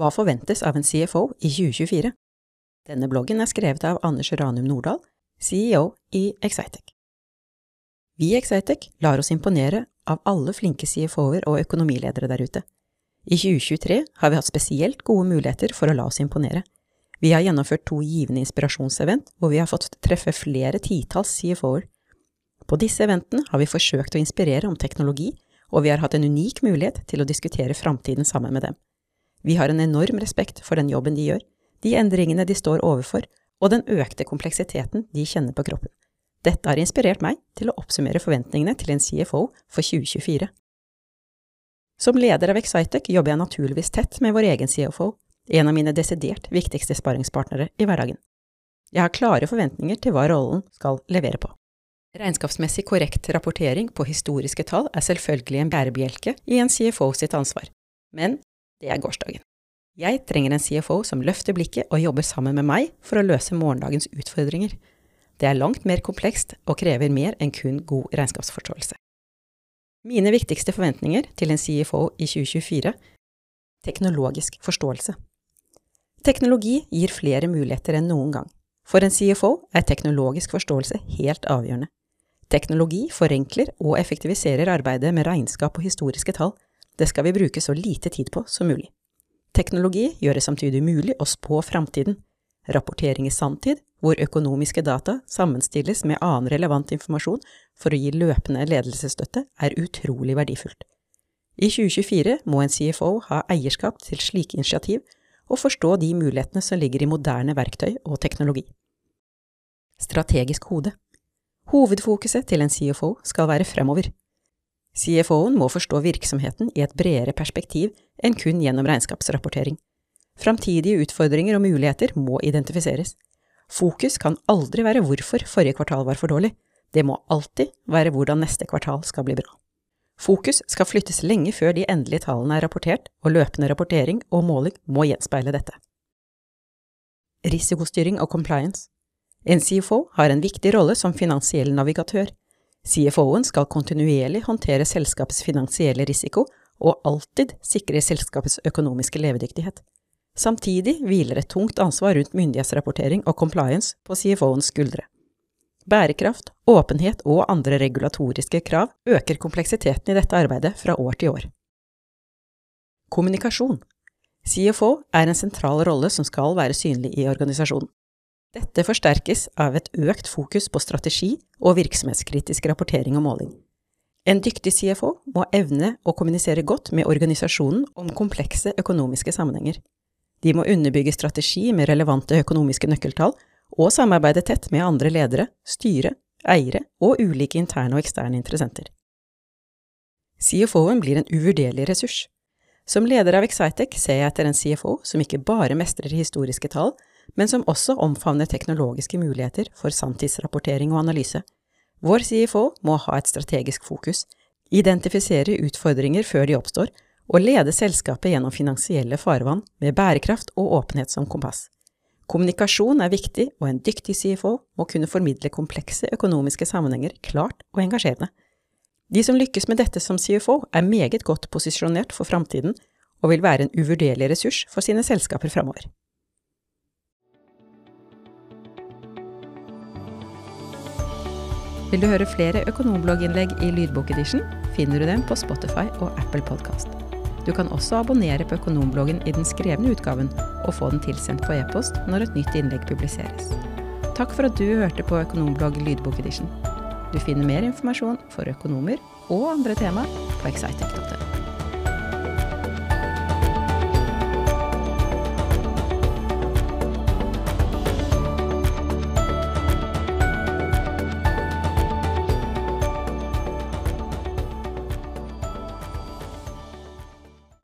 Hva forventes av en CFO i 2024? Denne bloggen er skrevet av Anders Ranum Nordahl, CEO i Excitec. Vi i Excitec lar oss imponere av alle flinke CFO-er og økonomiledere der ute. I 2023 har vi hatt spesielt gode muligheter for å la oss imponere. Vi har gjennomført to givende inspirasjonsevent, hvor vi har fått treffe flere titalls CFO-er. På disse eventene har vi forsøkt å inspirere om teknologi, og vi har hatt en unik mulighet til å diskutere framtiden sammen med dem. Vi har en enorm respekt for den jobben de gjør, de endringene de står overfor, og den økte kompleksiteten de kjenner på kroppen. Dette har inspirert meg til å oppsummere forventningene til en CFO for 2024. Som leder av Excitec jobber jeg naturligvis tett med vår egen CFO, en av mine desidert viktigste sparringspartnere i hverdagen. Jeg har klare forventninger til hva rollen skal levere på. Regnskapsmessig korrekt rapportering på historiske tall er selvfølgelig en bærebjelke i en CFO sitt ansvar, men det er gårsdagen. Jeg trenger en CFO som løfter blikket og jobber sammen med meg for å løse morgendagens utfordringer. Det er langt mer komplekst og krever mer enn kun god regnskapsforståelse. Mine viktigste forventninger til en CFO i 2024 teknologisk forståelse. Teknologi gir flere muligheter enn noen gang. For en CFO er teknologisk forståelse helt avgjørende. Teknologi forenkler og effektiviserer arbeidet med regnskap og historiske tall. Det skal vi bruke så lite tid på som mulig. Teknologi gjør det samtidig mulig å spå framtiden. Rapportering i sanntid, hvor økonomiske data sammenstilles med annen relevant informasjon for å gi løpende ledelsesstøtte, er utrolig verdifullt. I 2024 må en CFO ha eierskap til slike initiativ og forstå de mulighetene som ligger i moderne verktøy og teknologi. Strategisk hode Hovedfokuset til en CFO skal være fremover. CFO-en må forstå virksomheten i et bredere perspektiv enn kun gjennom regnskapsrapportering. Framtidige utfordringer og muligheter må identifiseres. Fokus kan aldri være hvorfor forrige kvartal var for dårlig, det må alltid være hvordan neste kvartal skal bli bra. Fokus skal flyttes lenge før de endelige tallene er rapportert, og løpende rapportering og måling må gjenspeile dette. Risikostyring og compliance En CFO har en viktig rolle som finansiell navigatør. CFO-en skal kontinuerlig håndtere selskapets finansielle risiko og alltid sikre selskapets økonomiske levedyktighet. Samtidig hviler et tungt ansvar rundt myndighetsrapportering og compliance på CFO-ens skuldre. Bærekraft, åpenhet og andre regulatoriske krav øker kompleksiteten i dette arbeidet fra år til år. Kommunikasjon CFO er en sentral rolle som skal være synlig i organisasjonen. Dette forsterkes av et økt fokus på strategi og virksomhetskritisk rapportering og måling. En dyktig CFO må evne å kommunisere godt med organisasjonen om komplekse økonomiske sammenhenger. De må underbygge strategi med relevante økonomiske nøkkeltall og samarbeide tett med andre ledere, styre, eiere og ulike interne og eksterne interessenter. CFO-en blir en uvurderlig ressurs. Som leder av Excitec ser jeg etter en CFO som ikke bare mestrer historiske tall, men som også omfavner teknologiske muligheter for sanntidsrapportering og analyse. Vår CFO må ha et strategisk fokus, identifisere utfordringer før de oppstår, og lede selskapet gjennom finansielle farvann med bærekraft og åpenhet som kompass. Kommunikasjon er viktig, og en dyktig CFO må kunne formidle komplekse økonomiske sammenhenger klart og engasjerende. De som lykkes med dette som CFO, er meget godt posisjonert for framtiden og vil være en uvurderlig ressurs for sine selskaper framover. Vil du høre flere økonomblogginnlegg i lydbokedition, finner du dem på Spotify og Apple Podkast. Du kan også abonnere på Økonombloggen i den skrevne utgaven, og få den tilsendt på e-post når et nytt innlegg publiseres. Takk for at du hørte på Økonomblogg lydbokedition. Du finner mer informasjon for økonomer og andre tema på excitec.no.